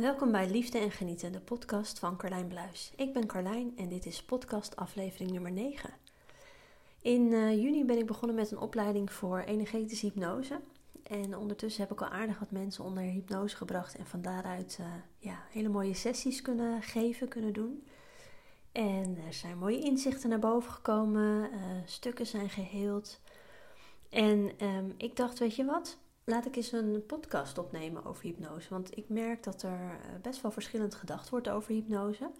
Welkom bij Liefde en Genieten, de podcast van Carlijn Bluis. Ik ben Carlijn en dit is podcast aflevering nummer 9. In uh, juni ben ik begonnen met een opleiding voor energetische hypnose. En ondertussen heb ik al aardig wat mensen onder hypnose gebracht en van daaruit uh, ja, hele mooie sessies kunnen geven, kunnen doen. En er zijn mooie inzichten naar boven gekomen, uh, stukken zijn geheeld. En um, ik dacht, weet je wat, laat ik eens een podcast opnemen over hypnose. Want ik merk dat er eh, best wel verschillend gedacht wordt over hypnose.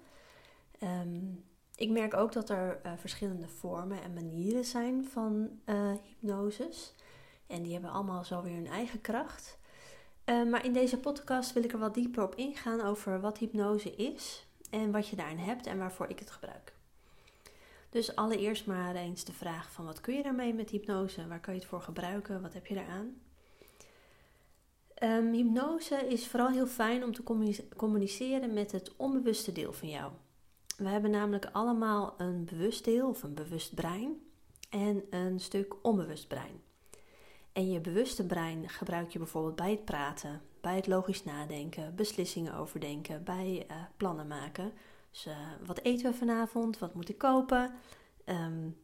Um, ik merk ook dat er uh, verschillende vormen en manieren zijn van uh, hypnoses. En die hebben allemaal zo weer hun eigen kracht. Uh, maar in deze podcast wil ik er wat dieper op ingaan over wat hypnose is en wat je daarin hebt en waarvoor ik het gebruik. Dus allereerst maar eens de vraag van wat kun je daarmee met hypnose? Waar kan je het voor gebruiken? Wat heb je daaraan? Um, hypnose is vooral heel fijn om te communiceren met het onbewuste deel van jou. We hebben namelijk allemaal een bewust deel of een bewust brein en een stuk onbewust brein. En je bewuste brein gebruik je bijvoorbeeld bij het praten, bij het logisch nadenken, beslissingen overdenken, bij uh, plannen maken. Dus uh, wat eten we vanavond? Wat moet ik kopen? Um,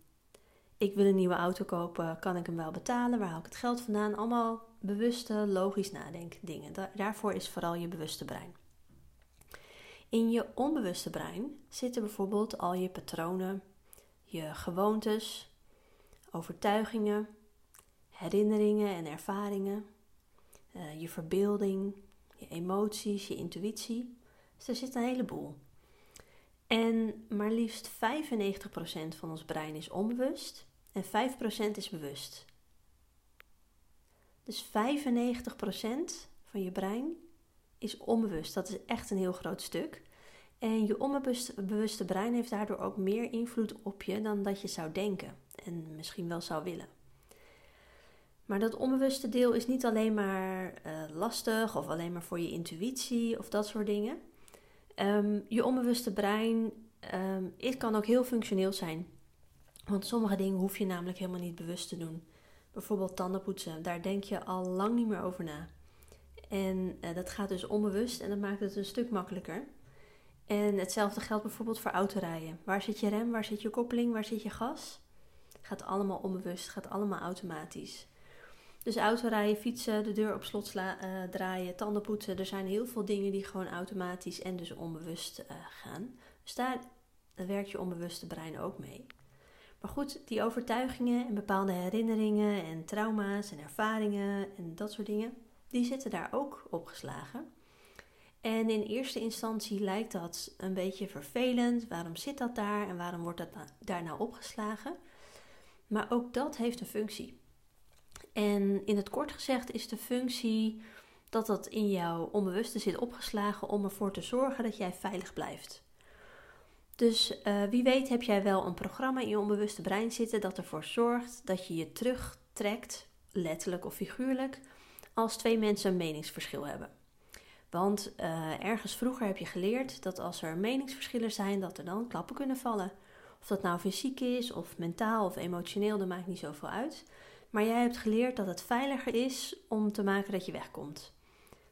ik wil een nieuwe auto kopen, kan ik hem wel betalen? Waar haal ik het geld vandaan? Allemaal bewuste, logisch nadenken dingen. daarvoor is vooral je bewuste brein. In je onbewuste brein zitten bijvoorbeeld al je patronen, je gewoontes, overtuigingen, herinneringen en ervaringen, uh, je verbeelding, je emoties, je intuïtie. Dus er zit een heleboel. En maar liefst 95% van ons brein is onbewust en 5% is bewust. Dus 95% van je brein is onbewust. Dat is echt een heel groot stuk. En je onbewuste brein heeft daardoor ook meer invloed op je dan dat je zou denken en misschien wel zou willen. Maar dat onbewuste deel is niet alleen maar uh, lastig of alleen maar voor je intuïtie of dat soort dingen. Um, je onbewuste brein um, kan ook heel functioneel zijn. Want sommige dingen hoef je namelijk helemaal niet bewust te doen. Bijvoorbeeld tandenpoetsen, daar denk je al lang niet meer over na. En uh, dat gaat dus onbewust en dat maakt het een stuk makkelijker. En hetzelfde geldt bijvoorbeeld voor autorijden. Waar zit je rem, waar zit je koppeling, waar zit je gas? Gaat allemaal onbewust, gaat allemaal automatisch. Dus autorijden, fietsen, de deur op slot sla, uh, draaien, tanden poetsen. Er zijn heel veel dingen die gewoon automatisch en dus onbewust uh, gaan. Dus daar werkt je onbewuste brein ook mee. Maar goed, die overtuigingen en bepaalde herinneringen en trauma's en ervaringen en dat soort dingen, die zitten daar ook opgeslagen. En in eerste instantie lijkt dat een beetje vervelend. Waarom zit dat daar en waarom wordt dat daar nou opgeslagen? Maar ook dat heeft een functie. En in het kort gezegd is de functie dat dat in jouw onbewuste zit opgeslagen om ervoor te zorgen dat jij veilig blijft. Dus uh, wie weet heb jij wel een programma in je onbewuste brein zitten dat ervoor zorgt dat je je terugtrekt, letterlijk of figuurlijk, als twee mensen een meningsverschil hebben. Want uh, ergens vroeger heb je geleerd dat als er meningsverschillen zijn, dat er dan klappen kunnen vallen. Of dat nou fysiek is, of mentaal of emotioneel, dat maakt niet zoveel uit. Maar jij hebt geleerd dat het veiliger is om te maken dat je wegkomt.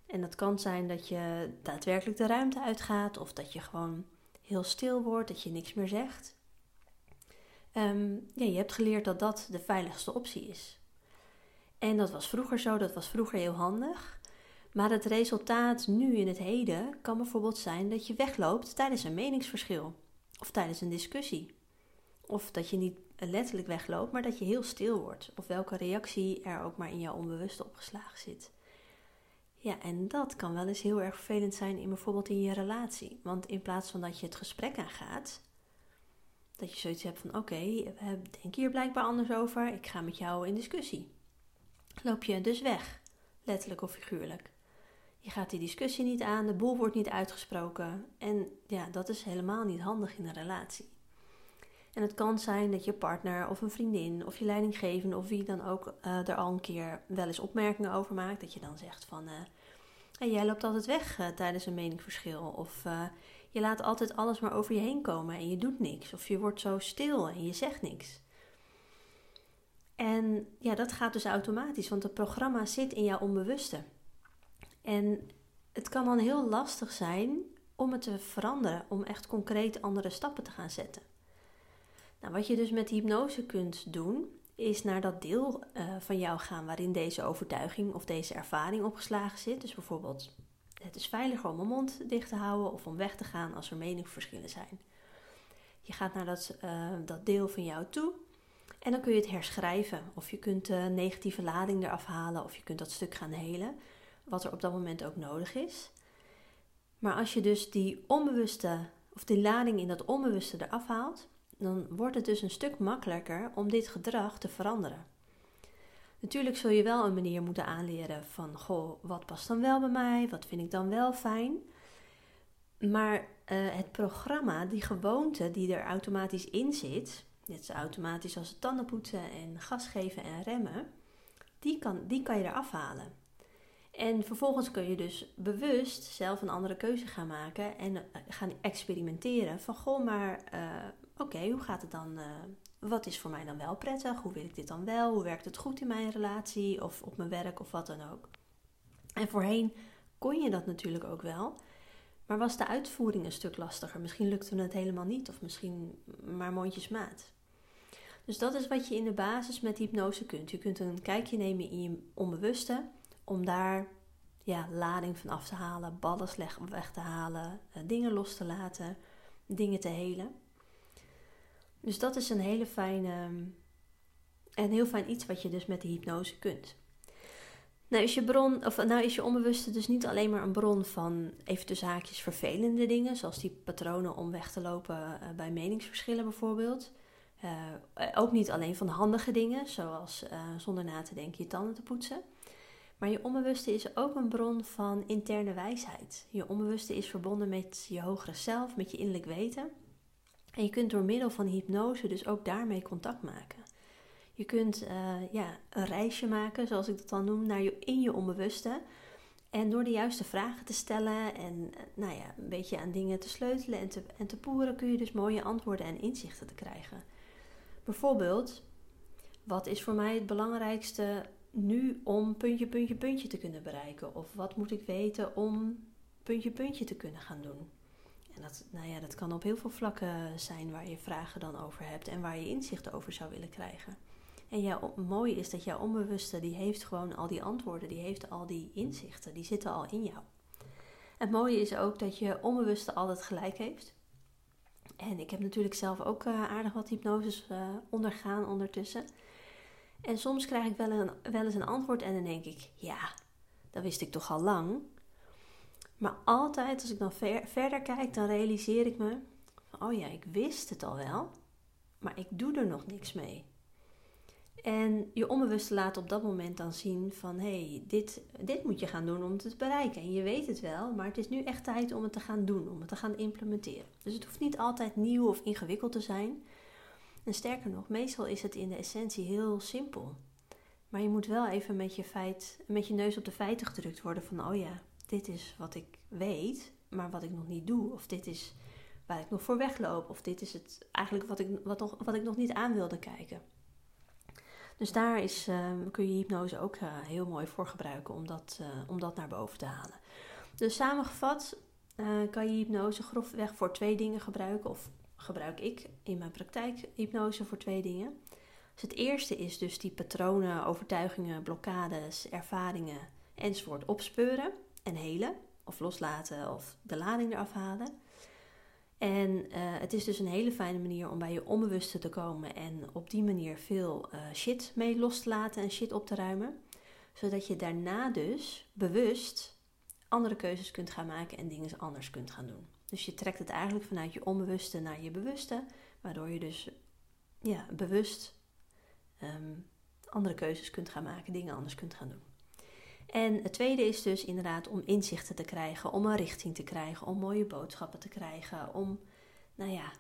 En dat kan zijn dat je daadwerkelijk de ruimte uitgaat, of dat je gewoon heel stil wordt, dat je niks meer zegt. Um, ja, je hebt geleerd dat dat de veiligste optie is. En dat was vroeger zo, dat was vroeger heel handig. Maar het resultaat nu in het heden kan bijvoorbeeld zijn dat je wegloopt tijdens een meningsverschil of tijdens een discussie. Of dat je niet letterlijk wegloopt, maar dat je heel stil wordt. Of welke reactie er ook maar in jouw onbewuste opgeslagen zit. Ja, en dat kan wel eens heel erg vervelend zijn in bijvoorbeeld in je relatie. Want in plaats van dat je het gesprek aangaat, dat je zoiets hebt van oké, okay, we denken hier blijkbaar anders over, ik ga met jou in discussie. Loop je dus weg, letterlijk of figuurlijk. Je gaat die discussie niet aan, de boel wordt niet uitgesproken en ja, dat is helemaal niet handig in een relatie. En het kan zijn dat je partner of een vriendin of je leidinggevende of wie dan ook uh, er al een keer wel eens opmerkingen over maakt. Dat je dan zegt van, uh, hey, jij loopt altijd weg uh, tijdens een meningsverschil. Of je laat altijd alles maar over je heen komen en je doet niks. Of je wordt zo stil en je zegt niks. En ja, dat gaat dus automatisch, want het programma zit in jouw onbewuste. En het kan dan heel lastig zijn om het te veranderen, om echt concreet andere stappen te gaan zetten. Nou, wat je dus met hypnose kunt doen, is naar dat deel uh, van jou gaan waarin deze overtuiging of deze ervaring opgeslagen zit. Dus bijvoorbeeld, het is veiliger om mijn mond dicht te houden of om weg te gaan als er meningsverschillen zijn. Je gaat naar dat, uh, dat deel van jou toe en dan kun je het herschrijven. Of je kunt de negatieve lading eraf halen of je kunt dat stuk gaan helen, wat er op dat moment ook nodig is. Maar als je dus die onbewuste of die lading in dat onbewuste eraf haalt, dan wordt het dus een stuk makkelijker om dit gedrag te veranderen. Natuurlijk zul je wel een manier moeten aanleren van, goh, wat past dan wel bij mij? Wat vind ik dan wel fijn? Maar uh, het programma, die gewoonte die er automatisch in zit, net zo automatisch als het tandenpoetsen en gas geven en remmen, die kan, die kan je eraf halen. En vervolgens kun je dus bewust zelf een andere keuze gaan maken en eh, gaan experimenteren van goh, maar uh, oké, hoe gaat het dan? Uh, wat is voor mij dan wel prettig? Hoe wil ik dit dan wel? Hoe werkt het goed in mijn relatie of op mijn werk of wat dan ook? En voorheen kon je dat natuurlijk ook wel, maar was de uitvoering een stuk lastiger. Misschien lukte het helemaal niet of misschien maar mondjesmaat. Dus dat is wat je in de basis met hypnose kunt. Je kunt een kijkje nemen in je onbewuste om daar ja, lading van af te halen, ballast weg te halen, eh, dingen los te laten, dingen te helen. Dus dat is een hele fijne en heel fijn iets wat je dus met de hypnose kunt. Nou is je bron, of nou is je onbewuste dus niet alleen maar een bron van even de zaakjes vervelende dingen, zoals die patronen om weg te lopen uh, bij meningsverschillen bijvoorbeeld. Uh, ook niet alleen van handige dingen, zoals zonder na te denken je tanden te poetsen. Maar je onbewuste is ook een bron van interne wijsheid. Je onbewuste is verbonden met je hogere zelf, met je innerlijk weten. En je kunt door middel van hypnose dus ook daarmee contact maken. Je kunt uh, ja, een reisje maken, zoals ik dat dan noem, naar je, in je onbewuste. En door de juiste vragen te stellen en nou ja, een beetje aan dingen te sleutelen en te, en te poeren, kun je dus mooie antwoorden en inzichten te krijgen. Bijvoorbeeld, wat is voor mij het belangrijkste nu om puntje, puntje, puntje te kunnen bereiken? Of wat moet ik weten om puntje, puntje te kunnen gaan doen? En dat, nou ja, dat kan op heel veel vlakken zijn waar je vragen dan over hebt en waar je inzichten over zou willen krijgen. En ja, mooi is dat jouw onbewuste, die heeft gewoon al die antwoorden, die heeft al die inzichten, die zitten al in jou. Het mooie is ook dat je onbewuste altijd gelijk heeft. En ik heb natuurlijk zelf ook uh, aardig wat hypnoses uh, ondergaan ondertussen. En soms krijg ik wel, een, wel eens een antwoord en dan denk ik, ja, dat wist ik toch al lang. Maar altijd als ik dan ver, verder kijk, dan realiseer ik me, oh ja, ik wist het al wel, maar ik doe er nog niks mee. En je onbewuste laat op dat moment dan zien van hé, hey, dit, dit moet je gaan doen om het te bereiken. En je weet het wel, maar het is nu echt tijd om het te gaan doen, om het te gaan implementeren. Dus het hoeft niet altijd nieuw of ingewikkeld te zijn. En sterker nog, meestal is het in de essentie heel simpel. Maar je moet wel even met je, feit, met je neus op de feiten gedrukt worden van oh ja, dit is wat ik weet, maar wat ik nog niet doe. Of dit is waar ik nog voor wegloop. Of dit is het eigenlijk wat ik, wat nog, wat ik nog niet aan wilde kijken. Dus daar is, ehm, kun je hypnose ook uh, heel mooi voor gebruiken om dat, uh, om dat naar boven te halen. Dus samengevat uh, kan je hypnose grofweg voor twee dingen gebruiken. Of gebruik ik in mijn praktijk hypnose voor twee dingen. Dus het eerste is dus die patronen, overtuigingen, blokkades, ervaringen enzovoort opspeuren en helen. Of loslaten of de lading eraf halen. En uh, het is dus een hele fijne manier om bij je onbewuste te komen en op die manier veel uh, shit mee los te laten en shit op te ruimen. Zodat je daarna dus bewust andere keuzes kunt gaan maken en dingen anders kunt gaan doen. Dus je trekt het eigenlijk vanuit je onbewuste naar je bewuste, waardoor je dus ja, bewust um, andere keuzes kunt gaan maken, dingen anders kunt gaan doen. En het tweede is dus inderdaad om inzichten te krijgen, om een richting te krijgen, om mooie boodschappen te krijgen, om nou ja,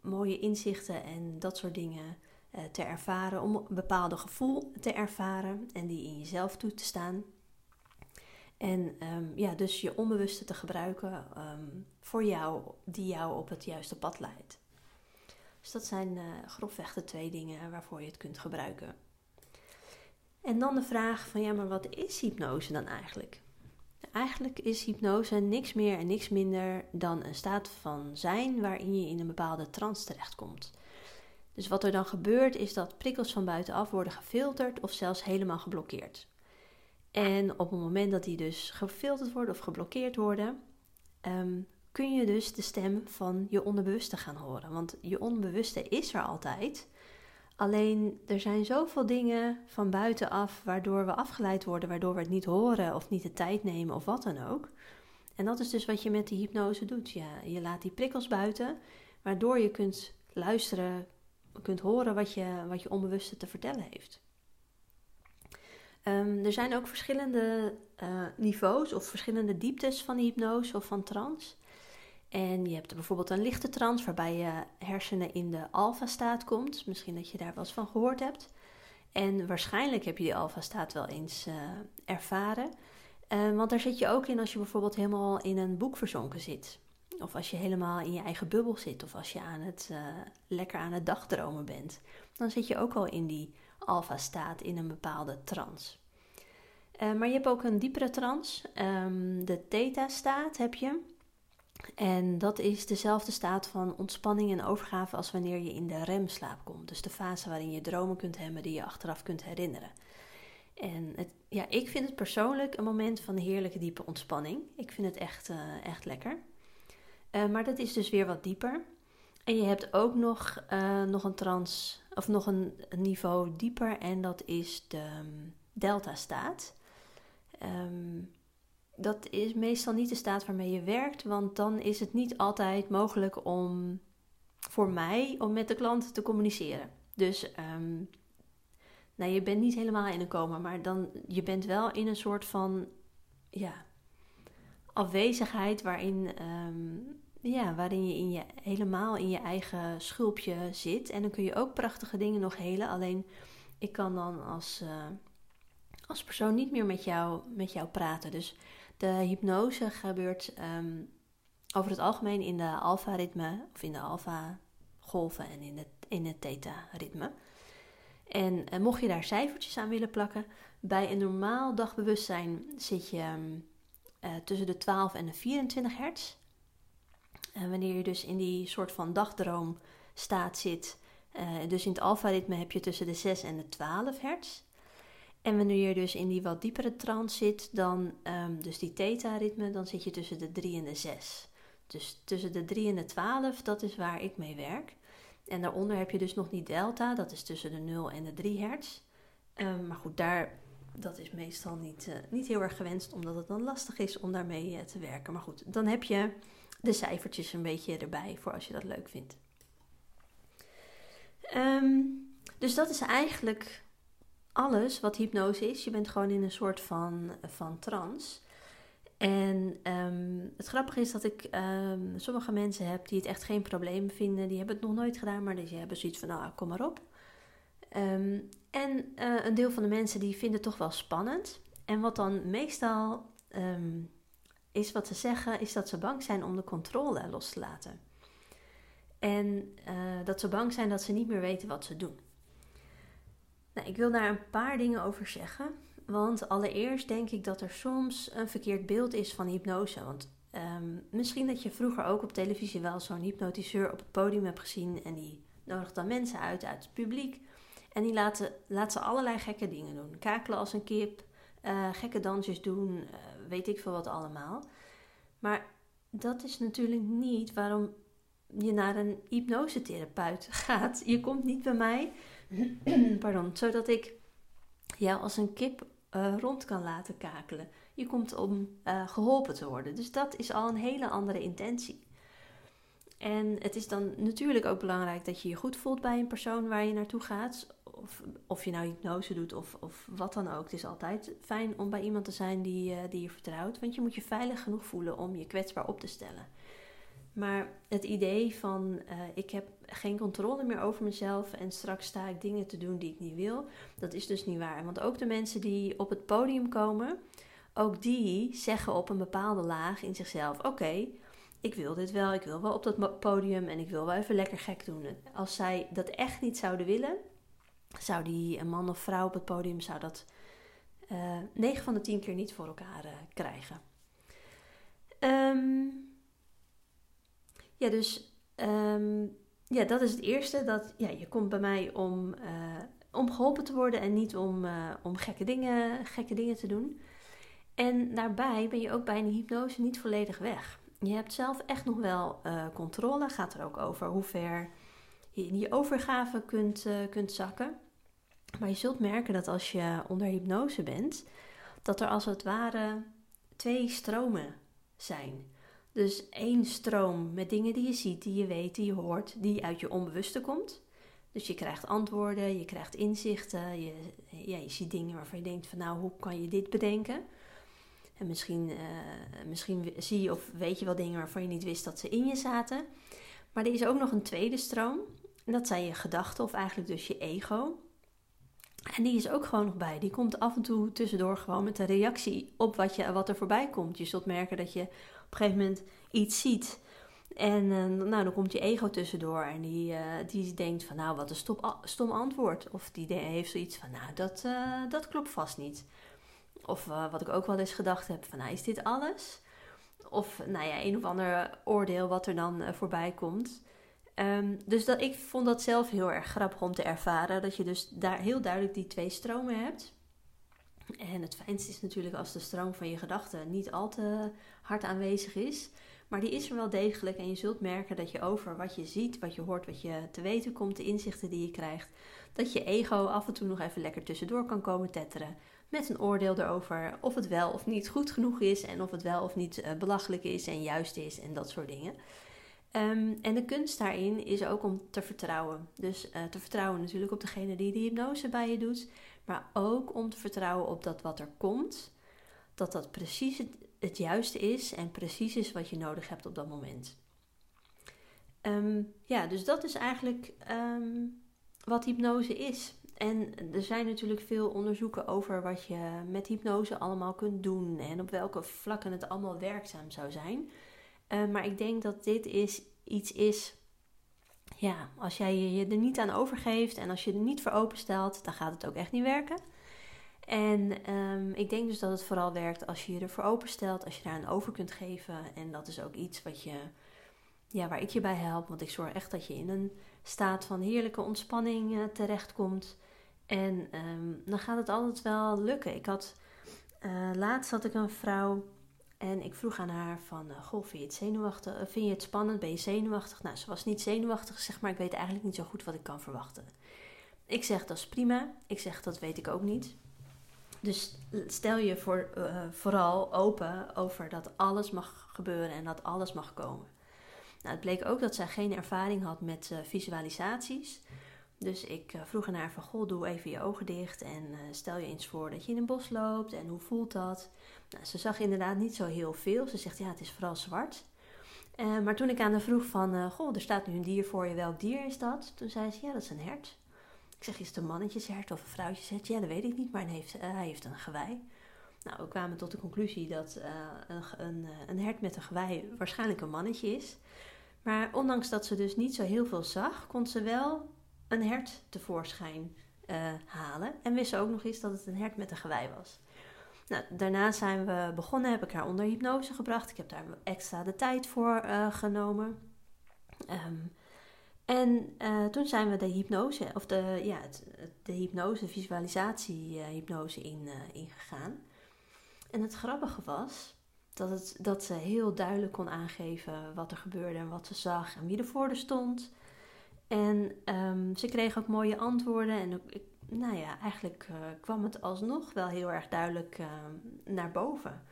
mooie inzichten en dat soort dingen uh, te ervaren, om een bepaalde gevoel te ervaren en die in jezelf toe te staan. En um, ja, dus je onbewuste te gebruiken um, voor jou, die jou op het juiste pad leidt. Dus dat zijn uh, grofweg de twee dingen waarvoor je het kunt gebruiken. En dan de vraag van ja, maar wat is hypnose dan eigenlijk? Eigenlijk is hypnose niks meer en niks minder dan een staat van zijn waarin je in een bepaalde trance terechtkomt. Dus wat er dan gebeurt is dat prikkels van buitenaf worden gefilterd of zelfs helemaal geblokkeerd. En op het moment dat die dus gefilterd worden of geblokkeerd worden, ehm, kun je dus de stem van je onderbewuste gaan horen. Want je onbewuste is er altijd. Alleen er zijn zoveel dingen van buitenaf waardoor we afgeleid worden, waardoor we het niet horen of niet de tijd nemen of wat dan ook. En dat is dus wat je met die hypnose doet. Ja, je laat die prikkels buiten, waardoor je kunt luisteren, kunt horen wat je, wat je onbewuste te vertellen heeft. Ehm, er zijn ook verschillende uh, niveaus of verschillende dieptes van hypnose of van trance. En je hebt bijvoorbeeld een lichte trance waarbij je hersenen in de alfa-staat komt. Misschien dat je daar wel eens van gehoord hebt. En waarschijnlijk heb je die alfa-staat wel eens uh, ervaren. Uh, want daar zit je ook in als je bijvoorbeeld helemaal in een boek verzonken zit. Of als je helemaal in je eigen bubbel zit. Of als je aan het, uh, lekker aan het dagdromen bent. Dan zit je ook al in die alfa-staat in een bepaalde trance. maar je hebt ook een diepere trance. Um, de theta-staat heb je. En dat is dezelfde staat van ontspanning en overgave als wanneer je in de remslaap komt. Dus de fase waarin je dromen kunt hebben die je achteraf kunt herinneren. En het, ja, ik vind het persoonlijk een moment van heerlijke diepe ontspanning. Ik vind het echt, uh, echt lekker. Uh, maar dat is dus weer wat dieper. En je hebt ook nog, uh, nog een trans, of nog een, niveau dieper, en dat is de um, delta-staat. Um, dat is meestal niet de staat waarmee je werkt, want dan is het niet altijd mogelijk om voor mij om met de klant te communiceren. Dus um, nou, je bent niet helemaal in een coma, maar dan je bent wel in een soort van ja, afwezigheid waarin, um, ja, waarin je, in je helemaal in je eigen schulpje zit. En dan kun je ook prachtige dingen nog helen. Alleen ik kan dan als, uh, als persoon niet meer met jou, met jou praten. Dus de hypnose gebeurt um, over het algemeen in de alfa-ritme, of in de alfa-golven en in, de, in het theta-ritme. En uh, mocht je daar cijfertjes aan willen plakken, bij een normaal dagbewustzijn zit je um, uh, tussen de 12 en de 24 hertz. En wanneer je dus in die soort van dagdroomstaat zit, uh, dus in het alfa-ritme heb je tussen de 6 en de 12 hertz. En wanneer je dus in die wat diepere trance zit, dan, um, dus die theta-ritme, dan zit je tussen de 3 en de 6. Dus tussen de 3 en de 12, dat is waar ik mee werk. En daaronder heb je dus nog niet delta, dat is tussen de 0 en de 3 hertz. Um, maar goed, daar, dat is meestal niet, uh, niet heel erg gewenst, omdat het dan lastig is om daarmee uh, te werken. Maar goed, dan heb je de cijfertjes een beetje erbij voor als je dat leuk vindt. Um, dus dat is eigenlijk alles wat hypnose is. Je bent gewoon in een soort van, van trance. En um, het grappige is dat ik um, sommige mensen heb die het echt geen probleem vinden. Die hebben het nog nooit gedaan, maar die hebben zoiets van, nou, kom maar op. Um, en uh, een deel van de mensen die vinden het toch wel spannend. En wat dan meestal is wat ze zeggen, is dat ze bang zijn om de controle los te laten. En uh, dat ze bang zijn dat ze niet meer weten wat ze doen. Nou, ik wil daar een paar dingen over zeggen. Want allereerst denk ik dat er soms een verkeerd beeld is van hypnose. Want um, misschien dat je vroeger ook op televisie wel zo'n hypnotiseur op het podium hebt gezien. En die nodigt dan mensen uit uit het publiek. En die laten, laat ze allerlei gekke dingen doen. Kakelen als een kip, uh, gekke dansjes doen, uh, weet ik veel wat allemaal. Maar dat is natuurlijk niet waarom je naar een hypnosetherapeut gaat. Je komt niet bij mij Pardon, zodat ik jou als een kip uh, rond kan laten kakelen. Je komt om uh, geholpen te worden. Dus dat is al een hele andere intentie. En het is dan natuurlijk ook belangrijk dat je je goed voelt bij een persoon waar je naartoe gaat. Of, of je nou hypnose doet of, of wat dan ook. Het is altijd fijn om bij iemand te zijn die, uh, die je vertrouwt. Want je moet je veilig genoeg voelen om je kwetsbaar op te stellen. Maar het idee van uh, ik heb geen controle meer over mezelf en straks sta ik dingen te doen die ik niet wil, dat is dus niet waar. Want ook de mensen die op het podium komen, ook die zeggen op een bepaalde laag in zichzelf: Oké, ik wil dit wel, ik wil wel op dat podium en ik wil wel even lekker gek doen. Als zij dat echt niet zouden willen, zou die een man of vrouw op het podium zou dat uh, eh, 9 van de 10 keer niet voor elkaar uh, krijgen. Ja, dus ehm, ja, dat is het eerste. Dat, ja, je komt bij mij om, om geholpen te worden en niet om, om gekke, dingen, gekke dingen te doen. En daarbij ben je ook bij een hypnose niet volledig weg. Je hebt zelf echt nog wel uh, controle. Gaat er ook over hoe ver je in die overgave kunt, kunt zakken. Maar je zult merken dat als je onder hypnose bent, dat er als het ware twee stromen zijn. Dus één stroom met dingen die je ziet, die je weet, die je hoort, die uit je onbewuste komt. Dus je krijgt antwoorden, je krijgt inzichten, je, ja, je ziet dingen waarvan je denkt van nou, hoe kan je dit bedenken? En misschien, uh, misschien zie je of weet je wel dingen waarvan je niet wist dat ze in je zaten. Maar er is ook nog een tweede stroom. En dat zijn je gedachten, of eigenlijk dus je ego. En die is ook gewoon nog bij. Die komt af en toe tussendoor gewoon met een reactie op wat, je, wat er voorbij komt. Je zult merken dat je op een gegeven moment iets ziet. En uh, nou, dan komt je ego tussendoor en die, uh, die denkt van nou, wat een stom, stom antwoord. Of die heeft zoiets van nou, dat, uh, dat klopt vast niet. Of wat ik ook wel eens gedacht heb: van nou, is dit alles? Of nou ja, een of ander oordeel wat er dan voorbij komt. Um, dus dat, ik vond dat zelf heel erg grappig om te ervaren. Dat je dus daar heel duidelijk die twee stromen hebt. En het fijnste is natuurlijk als de stroom van je gedachten niet al te hard aanwezig is. Maar die is er wel degelijk. En je zult merken dat je over wat je ziet, wat je hoort, wat je te weten komt, de inzichten die je krijgt, dat je ego af en toe nog even lekker tussendoor kan komen tetteren met een oordeel erover of het wel of niet goed genoeg is en of het wel of niet uh, belachelijk is en juist is en dat soort dingen. Um, en de kunst daarin is ook om te vertrouwen. Dus uh, te vertrouwen natuurlijk op degene die de hypnose bij je doet, maar ook om te vertrouwen op dat wat er komt, dat dat precies het, juiste is en precies is wat je nodig hebt op dat moment. Um, ja, dus dat is eigenlijk um, wat hypnose is. En er zijn natuurlijk veel onderzoeken over wat je met hypnose allemaal kunt doen en op welke vlakken het allemaal werkzaam zou zijn. Uh, maar ik denk dat dit is, iets is, ja, als jij je er niet aan overgeeft en als je er niet voor openstelt, dan gaat het ook echt niet werken. En um, ik denk dus dat het vooral werkt als je je ervoor openstelt, als je daar aan over kunt geven. En dat is ook iets wat je, ja, waar ik je bij help. Want ik zorg echt dat je in een staat van heerlijke ontspanning uh, terechtkomt. En um, dan gaat het altijd wel lukken. Ik had, uh, laatst had ik een vrouw en ik vroeg aan haar van, uh, goh, vind je het zenuwachtig? Uh, vind je het spannend? Ben je zenuwachtig? Nou, ze was niet zenuwachtig, zeg maar, ik weet eigenlijk niet zo goed wat ik kan verwachten. Ik zeg, dat is prima. Ik zeg, dat weet ik ook niet. Dus stel je voor, vooral open over dat alles mag gebeuren en dat alles mag komen. Nou, het bleek ook dat zij geen ervaring had met visualisaties. Dus ik uh, vroeg aan haar van, goh, doe even je ogen dicht en uh, stel je eens voor dat je in een bos loopt en hoe voelt dat? Nou, ze zag inderdaad niet zo heel veel. Ze zegt, ja, het is vooral zwart. Uh, maar toen ik aan haar vroeg van, goh, er staat nu een dier voor je, welk dier is dat? Toen zei ze, ja, dat is een hert. Ik zeg, is het een mannetjeshert of een vrouwtjeshert? Ja, dat weet ik niet, maar hij heeft, hij heeft een gewei. Nou, we kwamen tot de conclusie dat een, een, een hert met een gewei waarschijnlijk een mannetje is. Maar ondanks dat ze dus niet zo heel veel zag, kon ze wel een hert tevoorschijn uh, halen. En wist ook nog eens dat het een hert met een gewei was. Nou, daarna zijn we begonnen, heb ik haar onder hypnose gebracht. Ik heb daar extra de tijd voor uh, genomen. Um, en uh, toen zijn we de hypnose, of de, ja, de hypnose, visualisatie hypnose in, ingegaan. En het grappige was dat, het, dat ze heel duidelijk kon aangeven wat er gebeurde en wat ze zag en wie er voor haar stond. En um, ze kreeg ook mooie antwoorden. En ik, nou ja, eigenlijk uh, kwam het alsnog wel heel erg duidelijk uh, naar boven.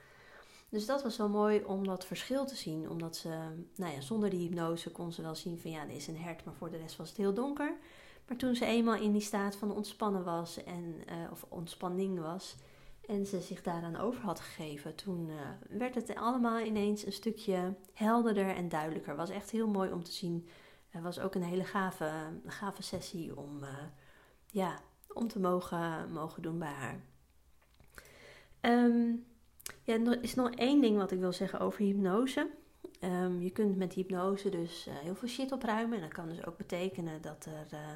Dus dat was wel mooi om dat verschil te zien. Omdat ze, nou ja, zonder die hypnose kon ze wel zien van ja, er is een hert, maar voor de rest was het heel donker. Maar toen ze eenmaal in die staat van ontspannen was, en, uh, of ontspanning was, en ze zich daaraan over had gegeven, toen werd het allemaal ineens een stukje helderder en duidelijker. Was echt heel mooi om te zien het was ook een hele gave, gave sessie om, uh, ja, om te mogen, mogen doen bij haar. Um, ja, er is nog één ding wat ik wil zeggen over hypnose. Um, je kunt met hypnose dus uh, heel veel shit opruimen. En dat kan dus ook betekenen dat, er, uh,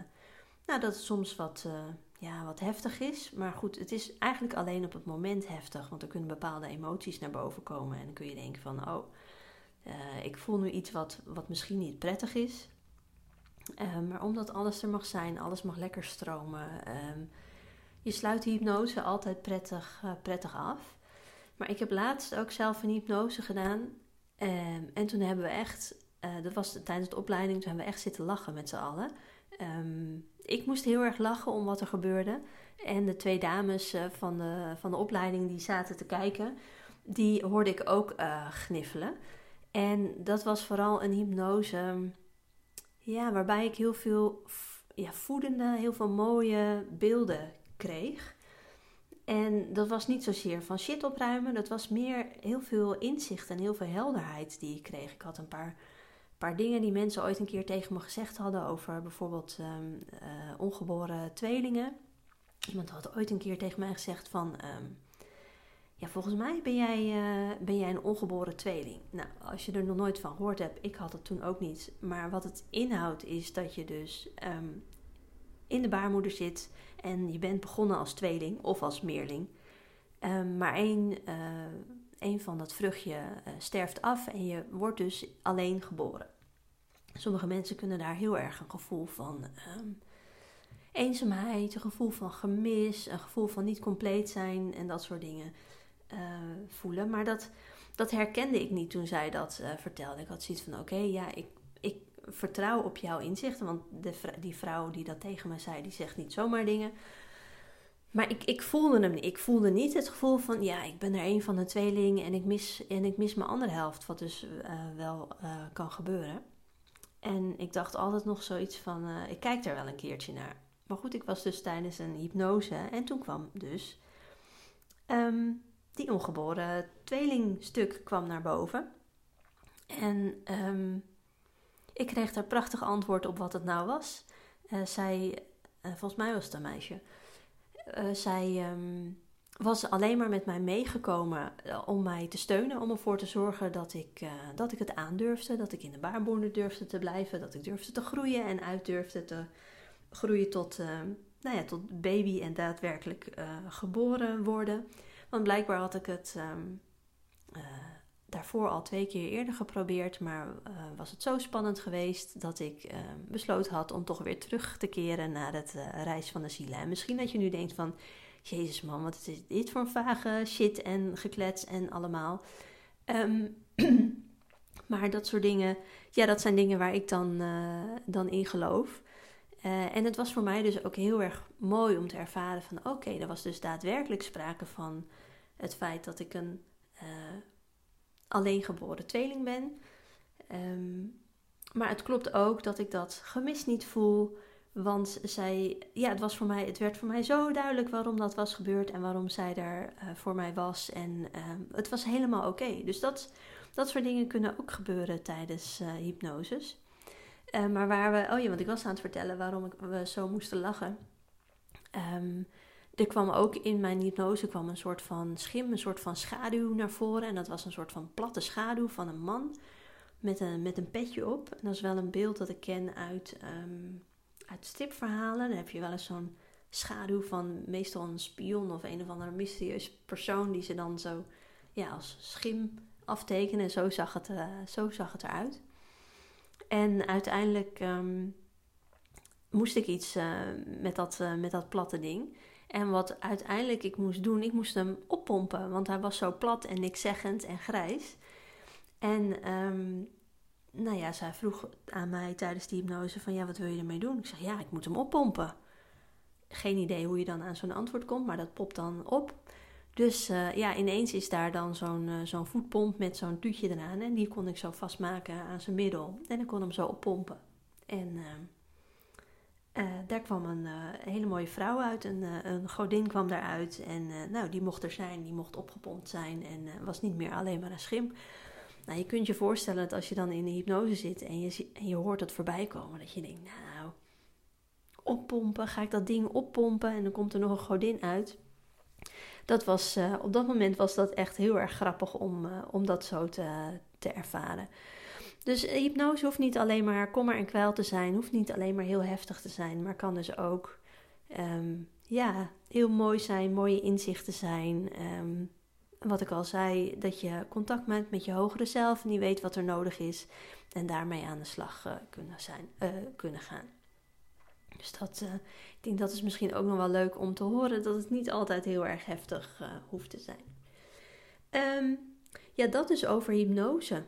nou, dat het soms wat, ja, wat heftig is. Maar goed, het is eigenlijk alleen op het moment heftig. Want er kunnen bepaalde emoties naar boven komen. En dan kun je denken van, oh, Eh, ik voel nu iets wat, wat misschien niet prettig is. Ehm, maar omdat alles er mag zijn, alles mag lekker stromen. Ehm, je sluit de hypnose altijd prettig, uh, prettig af. Maar ik heb laatst ook zelf een hypnose gedaan. Um, en toen hebben we echt, uh, dat was tijdens de opleiding, toen hebben we echt zitten lachen met z'n allen. ik moest heel erg lachen om wat er gebeurde. En de twee dames uh, van, de, van de opleiding die zaten te kijken, die hoorde ik ook gniffelen. En dat was vooral een hypnose ja, waarbij ik heel veel ja, voedende, heel veel mooie beelden kreeg. En dat was niet zozeer van shit opruimen, dat was meer heel veel inzicht en heel veel helderheid die ik kreeg. Ik had een paar, paar dingen die mensen ooit een keer tegen me gezegd hadden over bijvoorbeeld um, uh, ongeboren tweelingen. Iemand had ooit een keer tegen mij gezegd van, um, ja, volgens mij ben jij, uh, ben jij een ongeboren tweeling. Nou, als je er nog nooit van gehoord hebt, ik had het toen ook niet. Maar wat het inhoudt is dat je dus um, in de baarmoeder zit en je bent begonnen als tweeling of als meerling. Um, maar één, uh, één van dat vruchtje uh, sterft af en je wordt dus alleen geboren. Sommige mensen kunnen daar heel erg een gevoel van um, eenzaamheid, een gevoel van gemis, een gevoel van niet compleet zijn en dat soort dingen uh, voelen. Maar dat, dat herkende ik niet toen zij dat uh, vertelde. Ik had zoiets van: oké, ja, ik, ik vertrouw op jouw inzichten. Want de, die vrouw die dat tegen me zei, die zegt niet zomaar dingen. Maar ik, ik voelde hem niet. Ik voelde niet het gevoel van: ja, ik ben er een van de tweelingen en ik mis, en ik mis mijn andere helft. Wat dus uh, wel kan gebeuren. En ik dacht altijd nog zoiets van: ik kijk er wel een keertje naar. Maar goed, ik was dus tijdens een hypnose en toen kwam dus um, die ongeboren tweelingstuk kwam naar boven. En um, ik kreeg daar prachtig antwoord op wat het nou was. Uh, zij, uh, volgens mij was het een meisje, uh, zij um, was alleen maar met mij meegekomen om mij te steunen, om ervoor te zorgen dat ik, dat ik het aandurfde, dat ik in de baarmoeder durfde te blijven, dat ik durfde te groeien en uit durfde te groeien tot, nou ja, tot baby en daadwerkelijk geboren worden. Want blijkbaar had ik het um, uh, daarvoor al twee keer eerder geprobeerd, maar uh, was het zo spannend geweest dat ik uh, besloten had om toch weer terug te keren naar het uh, reis van de zielen. En misschien dat je nu denkt van, jezus man, wat is dit voor vage shit en geklets en allemaal. Um, maar dat soort dingen, ja, dat zijn dingen waar ik dan, dan in geloof. Uh, en het was voor mij dus ook heel erg mooi om te ervaren van oké, okay, er was dus daadwerkelijk sprake van het feit dat ik een uh, alleengeboren tweeling ben. Um, maar het klopt ook dat ik dat gemis niet voel. Want zij, ja, het, was voor mij, het werd voor mij zo duidelijk waarom dat was gebeurd en waarom zij daar uh, voor mij was. En uh, het was helemaal oké. Dus dat, dat soort dingen kunnen ook gebeuren tijdens uh, hypnoses. Uh, maar waar we, oh ja, want ik was aan het vertellen waarom ik, we zo moesten lachen. Um, er kwam ook in mijn hypnose kwam een soort van schim, een soort van schaduw naar voren. En dat was een soort van platte schaduw van een man met een, met een petje op. En dat is wel een beeld dat ik ken uit, um, uit stripverhalen. Dan heb je wel eens zo'n schaduw van meestal een spion of een of andere mysterieus persoon die ze dan zo ja, als schim aftekenen. En zo zag het, uh, zo zag het eruit. En uiteindelijk um, moest ik iets uh, met, dat, uh, met dat platte ding. En wat uiteindelijk ik moest doen, ik moest hem oppompen. Want hij was zo plat en nikszeggend en grijs. En um, nou ja, zij vroeg aan mij tijdens die hypnose van ja, wat wil je ermee doen? Ik zeg ja, ik moet hem oppompen. Geen idee hoe je dan aan zo'n antwoord komt, maar dat popt dan op. Dus uh, ja, ineens is daar dan zo'n uh, zo'n voetpomp met zo'n tuutje eraan. En die kon ik zo vastmaken aan zijn middel. En ik kon hem zo oppompen. En uh, uh, daar kwam een hele mooie vrouw uit, een, een godin kwam daaruit. En nou, die mocht er zijn, die mocht opgepompt zijn en was niet meer alleen maar een schim. Nou, je kunt je voorstellen dat als je dan in de hypnose zit en je, en je hoort dat voorbij komen, dat je denkt, nou, oppompen, ga ik dat ding oppompen en dan komt er nog een godin uit. Dat was, op dat moment was dat echt heel erg grappig om, om dat zo te, te ervaren. Dus hypnose hoeft niet alleen maar kommer en kwel te zijn, hoeft niet alleen maar heel heftig te zijn, maar kan dus ook um, ja, heel mooi zijn, mooie inzichten zijn, um, wat ik al zei, dat je contact maakt met je hogere zelf en die weet wat er nodig is en daarmee aan de slag kunnen, zijn, kunnen gaan. Dus dat, ik denk dat is misschien ook nog wel leuk om te horen dat het niet altijd heel erg heftig hoeft te zijn. Ehm, ja, dat is over hypnose.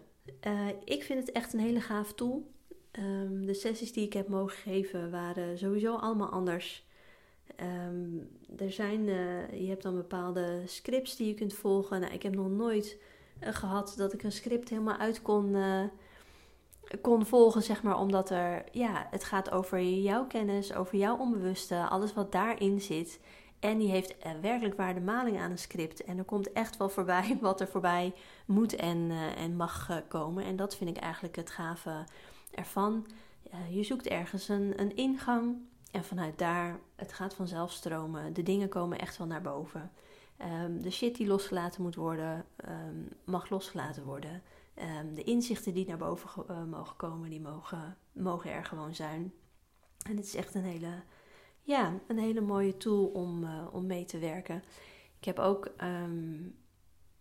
ik vind het echt een hele gaaf tool. Ehm, de sessies die ik heb mogen geven waren sowieso allemaal anders. Ehm, er zijn, je hebt dan bepaalde scripts die je kunt volgen. Nou, ik heb nog nooit gehad dat ik een script helemaal uit kon, kon volgen, zeg maar. Omdat er, ja, het gaat over jouw kennis, over jouw onbewuste, alles wat daarin zit. En die heeft werkelijk waar de maling aan een script. En er komt echt wel voorbij wat er voorbij moet en, en mag komen. En dat vind ik eigenlijk het gave ervan. je zoekt ergens een, een ingang en vanuit daar, het gaat vanzelf stromen. De dingen komen echt wel naar boven. Um, de shit die losgelaten moet worden, um, mag losgelaten worden. Um, de inzichten die naar boven uh, mogen komen, die mogen, mogen er gewoon zijn. En het is echt een hele, ja, een hele mooie tool om, uh, om mee te werken. Ik heb ook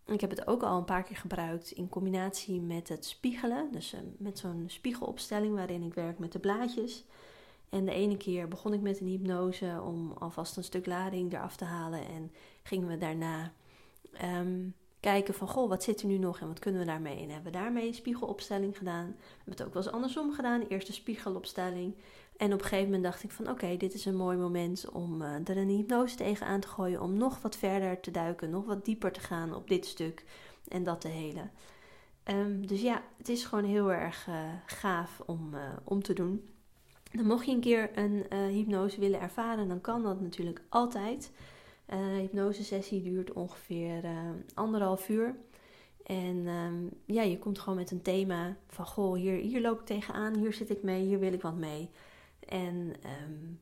ik heb het ook al een paar keer gebruikt in combinatie met het spiegelen. Dus uh, met zo'n spiegelopstelling waarin ik werk met de blaadjes. En de ene keer begon ik met een hypnose om alvast een stuk lading eraf te halen. En gingen we daarna kijken van, goh, wat zit er nu nog en wat kunnen we daarmee? En hebben we daarmee een spiegelopstelling gedaan. We hebben het ook wel eens andersom gedaan. Eerst een spiegelopstelling. En op een gegeven moment dacht ik van, oké, dit is een mooi moment om uh, er een hypnose tegenaan te gooien. Om nog wat verder te duiken, nog wat dieper te gaan op dit stuk en dat te helen. Um, dus ja, het is gewoon heel erg uh, gaaf om, uh, om te doen. Dan mocht je een keer een hypnose willen ervaren, dan kan dat natuurlijk altijd. Uh, hypnosesessie duurt ongeveer uh, anderhalf uur. En um, ja, je komt gewoon met een thema van goh, hier, hier loop ik tegenaan, hier zit ik mee, hier wil ik wat mee. En um,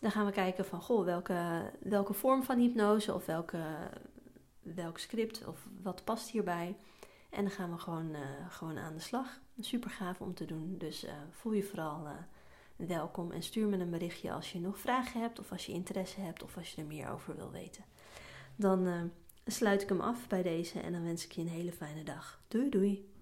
dan gaan we kijken van goh, welke, welke vorm van hypnose of welke, welk script of wat past hierbij. En dan gaan we gewoon, gewoon aan de slag. Super gaaf om te doen, dus voel je vooral welkom en stuur me een berichtje als je nog vragen hebt of als je interesse hebt of als je er meer over wil weten. Dan uh, sluit ik hem af bij deze en dan wens ik je een hele fijne dag. Doei doei!